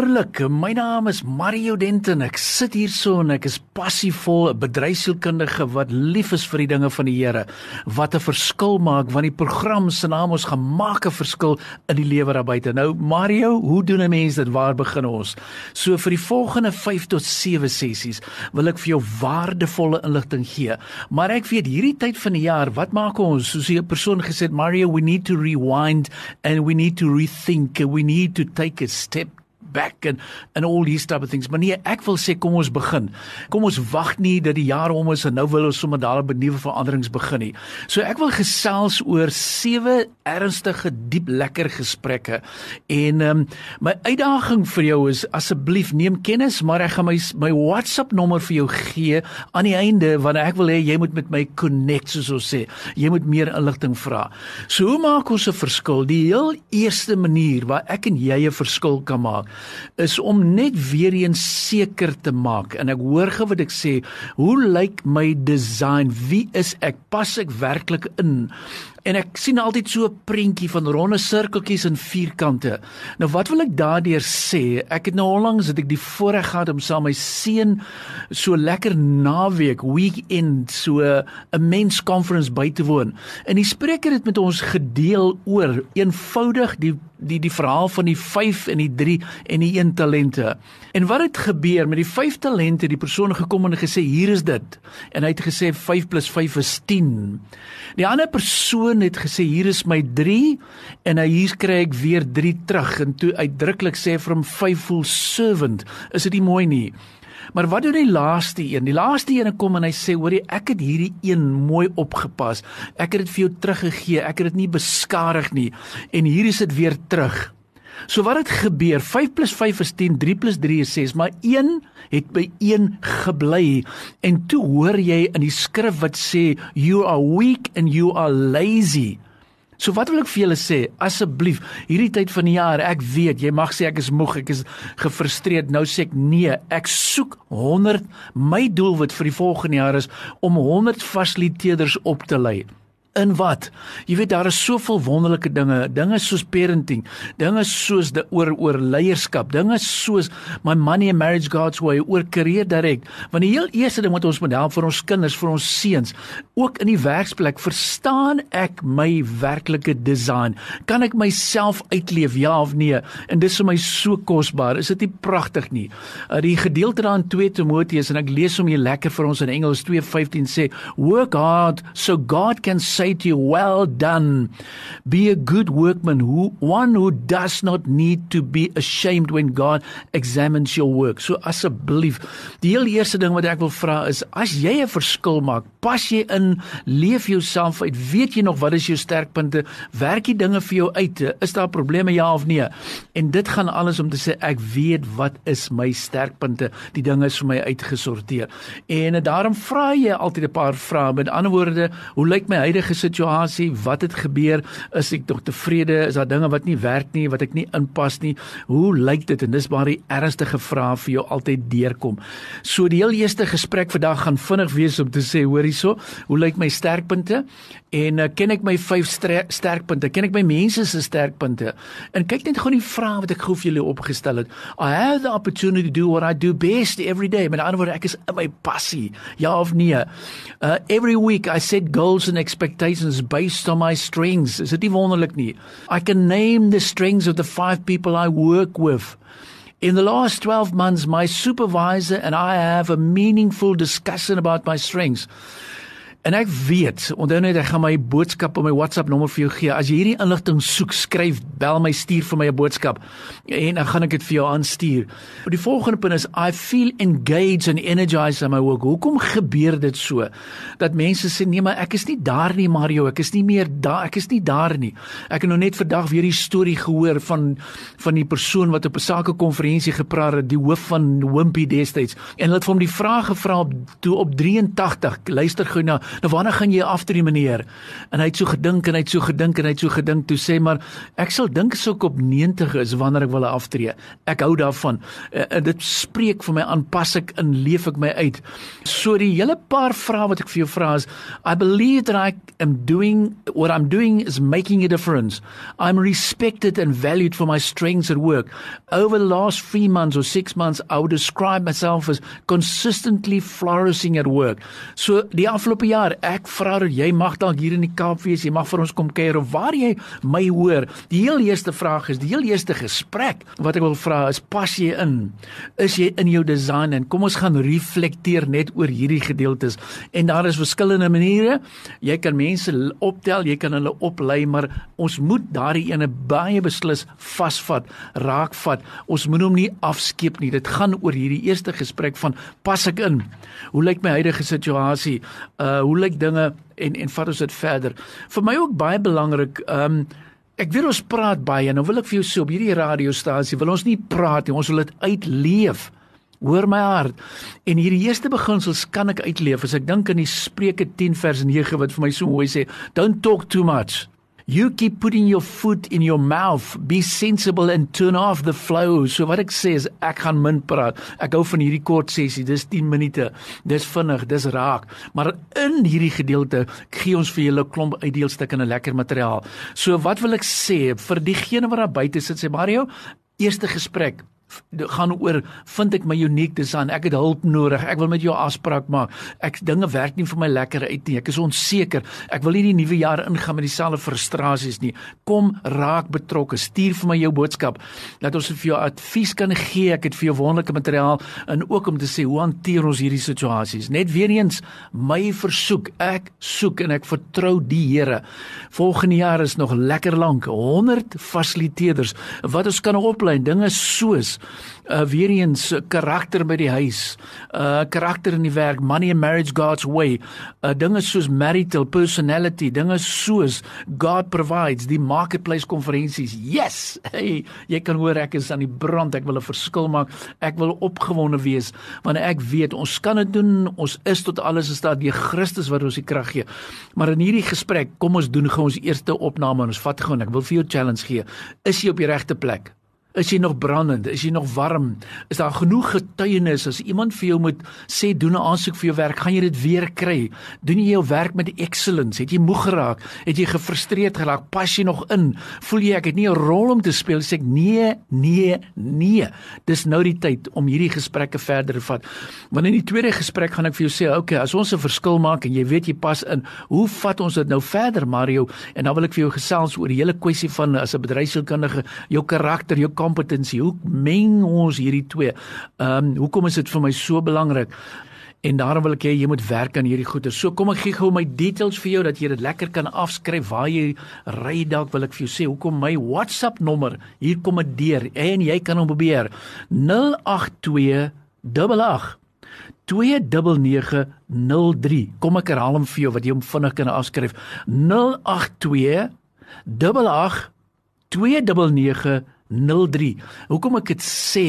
Wonderlik. My naam is Mario Denton. Ek sit hier so en ek is passievol, 'n bedryfsielkundige wat lief is vir die dinge van die Here, wat 'n verskil maak want die program se naam ons gemaak 'n verskil in die lewe daar buite. Nou Mario, hoe doen 'n mens dit? Waar begin ons? So vir die volgende 5 tot 7 sessies wil ek vir jou waardevolle inligting gee. Maar ek weet hierdie tyd van die jaar, wat maak ons? Soos 'n persoon gesê het, Mario, we need to rewind and we need to rethink. We need to take a step back and and all these type of things. Maar nee, ek wil sê kom ons begin. Kom ons wag nie dat die jaar om is en nou wil ons sommer daar by nuwe veranderings begin nie. So ek wil gesels oor sewe ernstige, diep lekker gesprekke. En ehm um, my uitdaging vir jou is asseblief neem kennis, maar ek gaan my my WhatsApp nommer vir jou gee aan die einde want ek wil hê jy moet met my connect soos ons sê. Jy moet meer inligting vra. So hoe maak ons 'n verskil? Die heel eerste manier waar ek en jy 'n verskil kan maak is om net weer eens seker te maak en ek hoor gou wat ek sê, hoe lyk my design? Wie is ek? Pas ek werklik in? En ek sien altyd so 'n prentjie van ronde sirkeltjies en vierkante. Nou wat wil ek daardeur sê? Ek het nou onlangs het ek die voorreg gehad om saam my seun so lekker naweek weekend so 'n mens conference by te woon. En die spreker het met ons gedeel oor eenvoudig die die die verhaal van die 5 en die 3 en die 1 talente. En wat het gebeur met die 5 talente? Die persoon gekom en gesê hier is dit. En hy het gesê 5 + 5 is 10. Die ander persoon persoon het gesê hier is my 3 en hy hier kry ek weer 3 terug en toe uitdruklik sê vir hom faithful servant is dit nie mooi nie Maar wat doen die laaste een? Die laaste een kom en hy sê hoorie ek het hierdie een mooi opgepas. Ek het dit vir jou teruggegee. Ek het dit nie beskadig nie en hier is dit weer terug. So wat het gebeur? 5 + 5 is 10, 3 + 3 is 6, maar 1 het by 1 gebly. En toe hoor jy in die skrif wat sê you are weak and you are lazy. So wat wil ek vir julle sê? Asseblief, hierdie tyd van die jaar, ek weet jy mag sê ek is moeg, ek is gefrustreerd. Nou sê ek nee, ek soek 100. My doel wat vir die volgende jaar is om 100 fasiliteerders op te lei. In wat? Jy weet daar is soveel wonderlike dinge, dinge soos parenting, dinge soos die oor oor leierskap, dinge soos my money and marriage God's way oor career direk. Want die heel eerste ding wat ons moet help vir ons kinders, vir ons seuns, ook in die werksplek, verstaan ek my werklike design? Kan ek myself uitleef ja of nee? En dis vir my so kosbaar. Is dit nie pragtig nie? Uh, die gedeelte daar in 2 Timoteus en ek lees hom hier lekker vir ons in Engels 2:15 sê, "Work hard so God can say to you, Well done. Be a good workman, who, one who does not need to be ashamed when God examines your work. So asseblief, die heel eerste ding wat ek wil vra is as jy 'n verskil maak, pas jy in, leef jouself uit, weet jy nog wat is jou sterkpunte, werk jy dinge vir jou uit, is daar probleme ja of nee? En dit gaan alles om te sê ek weet wat is my sterkpunte, die dinge is vir my uitgesorteer. En daarom vra jy altyd 'n paar vrae. Met ander woorde, hoe lyk my huidige huidige situasie, wat het gebeur? Is ek nog tevrede? Is daar dinge wat nie werk nie, wat ek nie inpas nie? Hoe lyk dit? En dis maar die ernstige vrae vir jou altyd deurkom. So die heel eerste gesprek vandag gaan vinnig wees om te sê, hoor hierso, hoe lyk my sterkpunte? En uh, ken ek my vyf sterkpunte? Ken ek my mense se sterkpunte? En kyk net gou die vrae wat ek gou vir julle opgestel het. I have the opportunity to do what I do best every day. Met ander woorde, ek is in my passie. Ja of nee? Uh every week I set goals and expectations expectations based on my strengths. Is nie wonderlik nie? I can name the strengths of the five people I work with. In the last 12 months, my supervisor and I have a meaningful discussion about my strengths. En ek weet, onthou net ek gaan my boodskap op my WhatsApp nommer vir jou gee. As jy hierdie inligting soek, skryf, bel my, stuur vir my 'n boodskap en dan gaan ek dit vir jou aanstuur. Die volgende punt is I feel engaged and energized in my work. Hoekom gebeur dit so? Dat mense sê nee, maar ek is nie daar nie, Mario. Ek is nie meer daar. Ek is nie daar nie. Ek het nou net vandag weer die storie gehoor van van die persoon wat op 'n sakekonferensie gepraat het, die hoof van Wimpy destyds. En hulle het hom die vraag gevra op toe op 83. Luister gou na Nou wanneer gaan jy aftree meneer? En hy het so gedink en hy het so gedink en hy het so gedink toe sê maar ek sal dink ek op 90 is wanneer ek wil aftree. Ek hou daarvan. Uh, dit spreek vir my aan pas ek in leef ek my uit. So die hele paar vrae wat ek vir jou vra is I believe that I am doing what I'm doing is making a difference. I'm respected and valued for my strengths at work. Over the last 3 months or 6 months I would describe myself as consistently flourishing at work. So die afgelope jaar ek vra dat jy mag dalk hier in die Kaap wees, jy mag vir ons kom kuier of waar jy my hoor. Die heel eerste vraag is, die heel eerste gesprek wat ek wil vra is pas jy in? Is jy in jou design en kom ons gaan reflekteer net oor hierdie gedeeltes. En daar is verskillende maniere. Jy kan mense optel, jy kan hulle oplei, maar ons moet daardie ene baie beslis vasvat, raakvat. Ons moet hom nie afskeep nie. Dit gaan oor hierdie eerste gesprek van pas ek in? Hoe lyk my huidige situasie? Uh hoe lyk dinge en en vat ons dit verder? Vir my ook baie belangrik, ehm um, Ek wil ons praat baie en nou wil ek vir jou sê op hierdie radiostasie wil ons nie praat nie, ons wil dit uitleef. Hoor my hart. En hierdie eerste beginsels kan ek uitleef as ek dink aan die Spreuke 10 vers 9 wat vir my so mooi sê, don't talk too much. You keep putting your foot in your mouth. Be sensible and turn off the flow. So wat ek sê is ek gaan min praat. Ek hou van hierdie kort sessie. Dis 10 minute. Dis vinnig, dis raak. Maar in hierdie gedeelte gee ons vir julle 'n klomp uitdeelstukke en 'n lekker materiaal. So wat wil ek sê vir diegene wat daar buite sit sê Mario, eerste gesprek gaan oor vind ek my uniek design? Ek het hulp nodig. Ek wil met jou afspraak maak. Ek dinge werk nie vir my lekker uit nie. Ek is onseker. Ek wil nie die nuwe jaar ingaan met dieselfde frustrasies nie. Kom raak betrokke. Stuur vir my jou boodskap. Dat ons vir jou advies kan gee. Ek het vir jou wonderlike materiaal en ook om te sê hoe hanteer ons hierdie situasies net weer eens my versoek. Ek soek en ek vertrou die Here. Volgende jaar is nog lekker lank. 100 fasiliteerders. Wat ons kan oplei dinge soos uh weer eens karakter by die huis, uh karakter in die werk, money and marriage God's way, uh dinge soos marital personality, dinge soos God provides, die marketplace konferensies. Yes. Hey, jy kan hoor ek is aan die brand, ek wil 'n verskil maak. Ek wil opgewonde wees want ek weet ons kan dit doen. Ons is tot alles in staat deur Christus wat ons die krag gee. Maar in hierdie gesprek, kom ons doen gou ons eerste opname en ons vat gou en ek wil vir jou challenge gee. Is jy op die regte plek? Is jy nog brandend? Is jy nog warm? Is daar genoeg getuienis as iemand vir jou moet sê doen 'n aansoek vir jou werk, gaan jy dit weer kry? Doen jy jou werk met excellence? Het jy moeg geraak? Het jy gefrustreerd geraak? Pas jy nog in? Voel jy ek het nie 'n rol om te speel? Sê ek nee, nee, nee. Dis nou die tyd om hierdie gesprekke verder te vat. Want in die tweede gesprek gaan ek vir jou sê, okay, as ons 'n verskil maak en jy weet jy pas in, hoe vat ons dit nou verder, Mario? En dan wil ek vir jou gesels oor die hele kwessie van as 'n bedryfskundige, jou karakter, jou kompetensie. Hoe meng ons hierdie twee? Ehm um, hoekom is dit vir my so belangrik? En daarom wil ek hê jy moet werk aan hierdie goeie. So kom ek gee gou my details vir jou dat jy dit lekker kan afskryf waar jy ry dalk wil ek vir jou sê hoekom my WhatsApp nommer hier kom dit deur en jy kan hom probeer 082 88 29903 kom ek herhaal hom vir jou wat jy hom vinnig kan afskryf 082 88 29903 03. Hoekom ek dit sê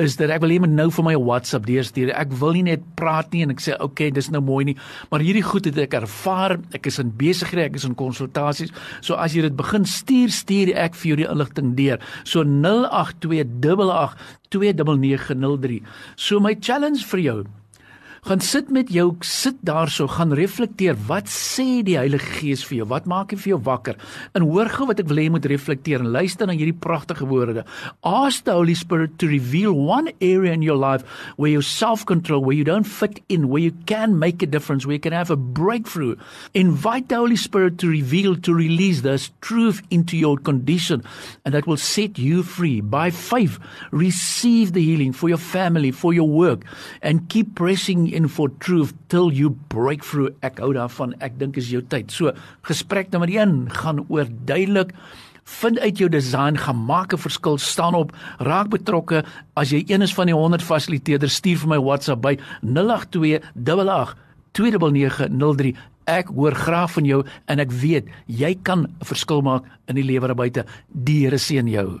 is dat ek wil hê moet nou vir my WhatsApp deurstuur. Ek wil nie net praat nie en ek sê okay, dis nou mooi nie, maar hierdie goed het ek ervaar. Ek is in besighede, ek is in konsultasies. So as jy dit begin stuur, stuur ek vir jou die inligting deur. So 08288 29903. So my challenge vir jou gaan sit met jou sit daarso gaan reflekteer. Wat sê die Heilige Gees vir jou? Wat maak hy vir jou wakker? En hoor gou wat ek wil hê jy moet reflekteer en luister na hierdie pragtige woorde. Ask the holy spirit to reveal one area in your life where you self control where you don't fit in where you can make a difference where you can have a breakthrough. Invite the holy spirit to reveal to release this truth into your condition and that will set you free. By faith receive the healing for your family for your work and keep pressing in for truth till you break through. Ek hou daarvan. Ek dink is jou tyd. So, gesprek nommer 1 gaan oor duidelik vind uit jou design, gaan maak 'n verskil, staan op, raak betrokke. As jy een is van die 100 fasiliteerders, stuur vir my WhatsApp by 082 88 29903. Ek hoor graag van jou en ek weet jy kan 'n verskil maak in die lewe daar buite. Die Here seën jou.